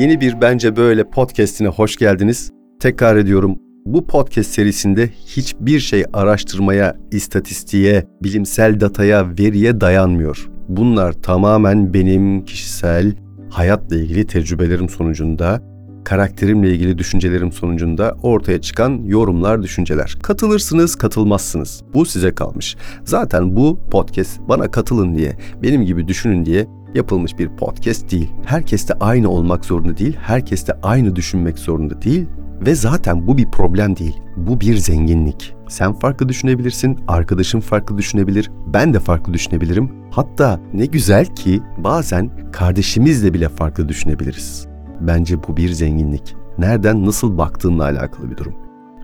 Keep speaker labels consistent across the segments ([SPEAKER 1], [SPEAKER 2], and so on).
[SPEAKER 1] Yeni bir bence böyle podcast'ine hoş geldiniz. Tekrar ediyorum. Bu podcast serisinde hiçbir şey araştırmaya, istatistiğe, bilimsel dataya, veriye dayanmıyor. Bunlar tamamen benim kişisel hayatla ilgili tecrübelerim sonucunda, karakterimle ilgili düşüncelerim sonucunda ortaya çıkan yorumlar, düşünceler. Katılırsınız, katılmazsınız. Bu size kalmış. Zaten bu podcast bana katılın diye, benim gibi düşünün diye yapılmış bir podcast değil. Herkes de aynı olmak zorunda değil, herkes de aynı düşünmek zorunda değil ve zaten bu bir problem değil. Bu bir zenginlik. Sen farklı düşünebilirsin, arkadaşın farklı düşünebilir, ben de farklı düşünebilirim. Hatta ne güzel ki bazen kardeşimizle bile farklı düşünebiliriz. Bence bu bir zenginlik. Nereden nasıl baktığınla alakalı bir durum.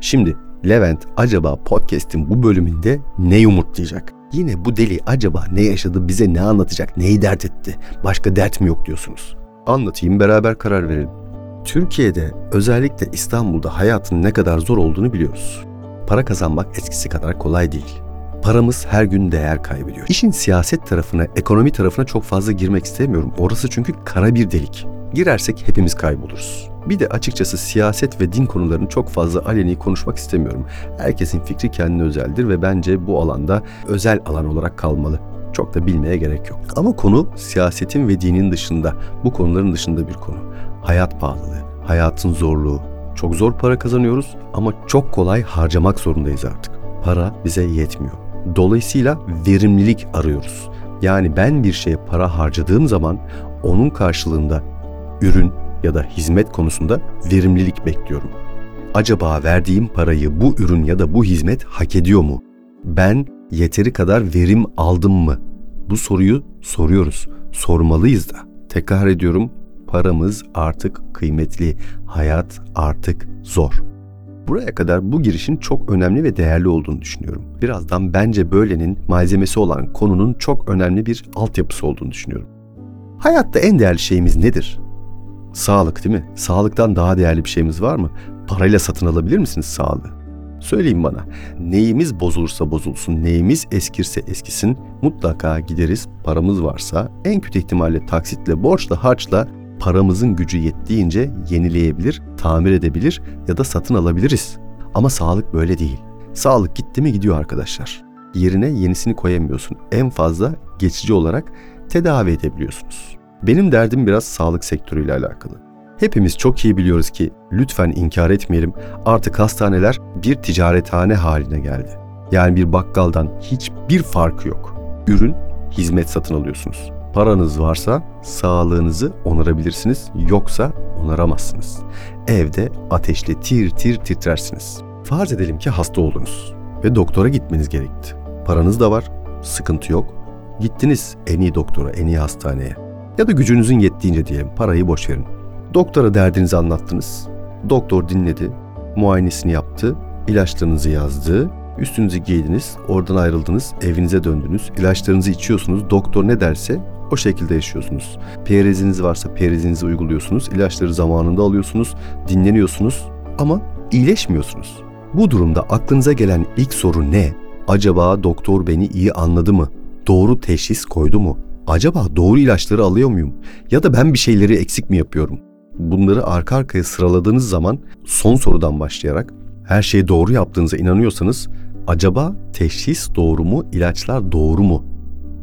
[SPEAKER 1] Şimdi Levent acaba podcast'in bu bölümünde ne yumurtlayacak? Yine bu deli acaba ne yaşadı, bize ne anlatacak, neyi dert etti, başka dert mi yok diyorsunuz? Anlatayım beraber karar verelim. Türkiye'de özellikle İstanbul'da hayatın ne kadar zor olduğunu biliyoruz. Para kazanmak eskisi kadar kolay değil. Paramız her gün değer kaybediyor. İşin siyaset tarafına, ekonomi tarafına çok fazla girmek istemiyorum. Orası çünkü kara bir delik. Girersek hepimiz kayboluruz. Bir de açıkçası siyaset ve din konularını çok fazla aleni konuşmak istemiyorum. Herkesin fikri kendine özeldir ve bence bu alanda özel alan olarak kalmalı. Çok da bilmeye gerek yok. Ama konu siyasetin ve dinin dışında, bu konuların dışında bir konu. Hayat pahalılığı, hayatın zorluğu. Çok zor para kazanıyoruz ama çok kolay harcamak zorundayız artık. Para bize yetmiyor. Dolayısıyla verimlilik arıyoruz. Yani ben bir şeye para harcadığım zaman onun karşılığında ürün ya da hizmet konusunda verimlilik bekliyorum. Acaba verdiğim parayı bu ürün ya da bu hizmet hak ediyor mu? Ben yeteri kadar verim aldım mı? Bu soruyu soruyoruz. Sormalıyız da. Tekrar ediyorum. Paramız artık kıymetli. Hayat artık zor. Buraya kadar bu girişin çok önemli ve değerli olduğunu düşünüyorum. Birazdan bence böylenin malzemesi olan konunun çok önemli bir altyapısı olduğunu düşünüyorum. Hayatta en değerli şeyimiz nedir? Sağlık değil mi? Sağlıktan daha değerli bir şeyimiz var mı? Parayla satın alabilir misiniz sağlığı? Söyleyin bana. Neyimiz bozulursa bozulsun, neyimiz eskirse eskisin mutlaka gideriz. Paramız varsa en kötü ihtimalle taksitle, borçla, harçla paramızın gücü yettiğince yenileyebilir, tamir edebilir ya da satın alabiliriz. Ama sağlık böyle değil. Sağlık gitti mi gidiyor arkadaşlar. Yerine yenisini koyamıyorsun. En fazla geçici olarak tedavi edebiliyorsunuz. Benim derdim biraz sağlık sektörüyle alakalı. Hepimiz çok iyi biliyoruz ki lütfen inkar etmeyelim artık hastaneler bir ticarethane haline geldi. Yani bir bakkaldan hiçbir farkı yok. Ürün, hizmet satın alıyorsunuz. Paranız varsa sağlığınızı onarabilirsiniz, yoksa onaramazsınız. Evde ateşle tir tir titrersiniz. Farz edelim ki hasta oldunuz ve doktora gitmeniz gerekti. Paranız da var, sıkıntı yok. Gittiniz en iyi doktora, en iyi hastaneye. Ya da gücünüzün yettiğince diyelim, parayı boş verin. Doktora derdinizi anlattınız. Doktor dinledi, muayenesini yaptı, ilaçlarınızı yazdı, üstünüzü giydiniz, oradan ayrıldınız, evinize döndünüz, ilaçlarınızı içiyorsunuz, doktor ne derse o şekilde yaşıyorsunuz. Pereziniz varsa perezinizi uyguluyorsunuz, ilaçları zamanında alıyorsunuz, dinleniyorsunuz ama iyileşmiyorsunuz. Bu durumda aklınıza gelen ilk soru ne? Acaba doktor beni iyi anladı mı? Doğru teşhis koydu mu? Acaba doğru ilaçları alıyor muyum? Ya da ben bir şeyleri eksik mi yapıyorum? Bunları arka arkaya sıraladığınız zaman son sorudan başlayarak her şeyi doğru yaptığınıza inanıyorsanız acaba teşhis doğru mu, ilaçlar doğru mu?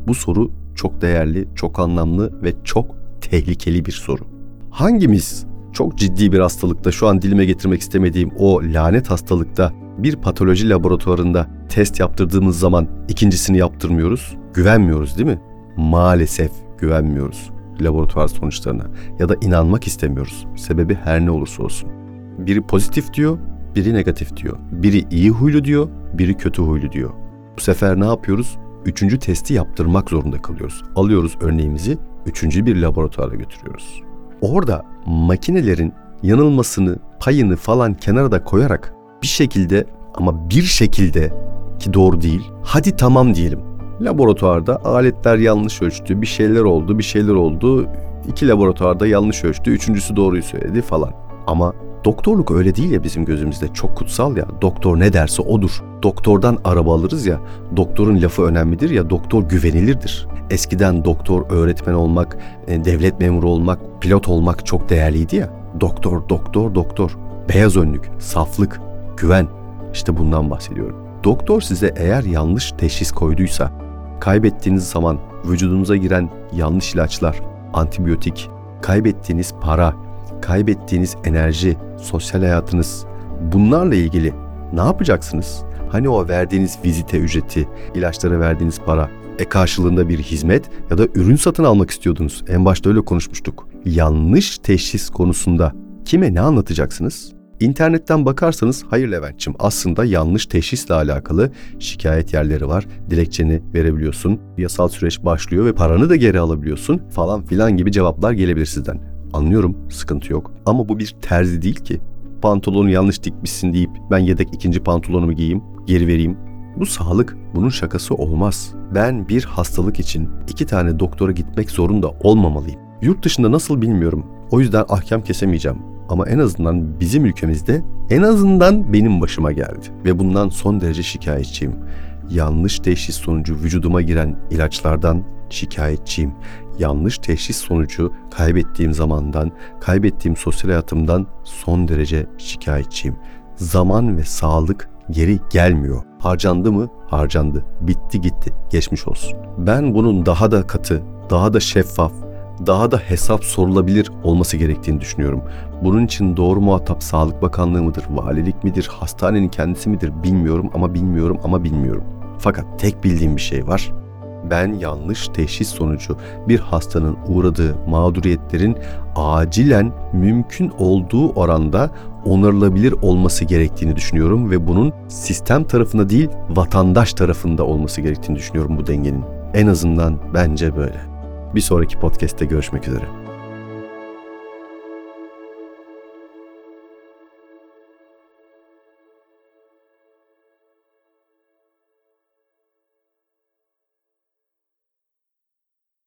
[SPEAKER 1] Bu soru çok değerli, çok anlamlı ve çok tehlikeli bir soru. Hangimiz çok ciddi bir hastalıkta şu an dilime getirmek istemediğim o lanet hastalıkta bir patoloji laboratuvarında test yaptırdığımız zaman ikincisini yaptırmıyoruz? Güvenmiyoruz değil mi? Maalesef güvenmiyoruz laboratuvar sonuçlarına ya da inanmak istemiyoruz. Sebebi her ne olursa olsun. Biri pozitif diyor, biri negatif diyor. Biri iyi huylu diyor, biri kötü huylu diyor. Bu sefer ne yapıyoruz? Üçüncü testi yaptırmak zorunda kalıyoruz. Alıyoruz örneğimizi, üçüncü bir laboratuvara götürüyoruz. Orada makinelerin yanılmasını, payını falan kenara da koyarak bir şekilde ama bir şekilde ki doğru değil, hadi tamam diyelim. Laboratuvarda aletler yanlış ölçtü, bir şeyler oldu, bir şeyler oldu. İki laboratuvarda yanlış ölçtü, üçüncüsü doğruyu söyledi falan. Ama doktorluk öyle değil ya bizim gözümüzde çok kutsal ya. Doktor ne derse odur. Doktordan araba alırız ya. Doktorun lafı önemlidir ya doktor güvenilirdir. Eskiden doktor, öğretmen olmak, e, devlet memuru olmak, pilot olmak çok değerliydi ya. Doktor, doktor, doktor. Beyaz önlük, saflık, güven. İşte bundan bahsediyorum. Doktor size eğer yanlış teşhis koyduysa, kaybettiğiniz zaman vücudunuza giren yanlış ilaçlar, antibiyotik, kaybettiğiniz para, kaybettiğiniz enerji, sosyal hayatınız bunlarla ilgili ne yapacaksınız? Hani o verdiğiniz vizite ücreti, ilaçlara verdiğiniz para, e karşılığında bir hizmet ya da ürün satın almak istiyordunuz. En başta öyle konuşmuştuk. Yanlış teşhis konusunda kime ne anlatacaksınız? İnternetten bakarsanız hayır Levent'ciğim aslında yanlış teşhisle alakalı şikayet yerleri var. Dilekçeni verebiliyorsun, yasal süreç başlıyor ve paranı da geri alabiliyorsun falan filan gibi cevaplar gelebilir sizden. Anlıyorum sıkıntı yok ama bu bir terzi değil ki. Pantolonu yanlış dikmişsin deyip ben yedek ikinci pantolonumu giyeyim, geri vereyim. Bu sağlık, bunun şakası olmaz. Ben bir hastalık için iki tane doktora gitmek zorunda olmamalıyım. Yurt dışında nasıl bilmiyorum. O yüzden ahkam kesemeyeceğim. Ama en azından bizim ülkemizde en azından benim başıma geldi. Ve bundan son derece şikayetçiyim. Yanlış teşhis sonucu vücuduma giren ilaçlardan şikayetçiyim. Yanlış teşhis sonucu kaybettiğim zamandan, kaybettiğim sosyal hayatımdan son derece şikayetçiyim. Zaman ve sağlık geri gelmiyor. Harcandı mı? Harcandı. Bitti gitti. Geçmiş olsun. Ben bunun daha da katı, daha da şeffaf, daha da hesap sorulabilir olması gerektiğini düşünüyorum. Bunun için doğru muhatap Sağlık Bakanlığı mıdır, valilik midir, hastanenin kendisi midir bilmiyorum ama bilmiyorum ama bilmiyorum. Fakat tek bildiğim bir şey var. Ben yanlış teşhis sonucu bir hastanın uğradığı mağduriyetlerin acilen mümkün olduğu oranda onarılabilir olması gerektiğini düşünüyorum ve bunun sistem tarafında değil vatandaş tarafında olması gerektiğini düşünüyorum bu dengenin. En azından bence böyle. Bir sonraki podcast'te görüşmek üzere.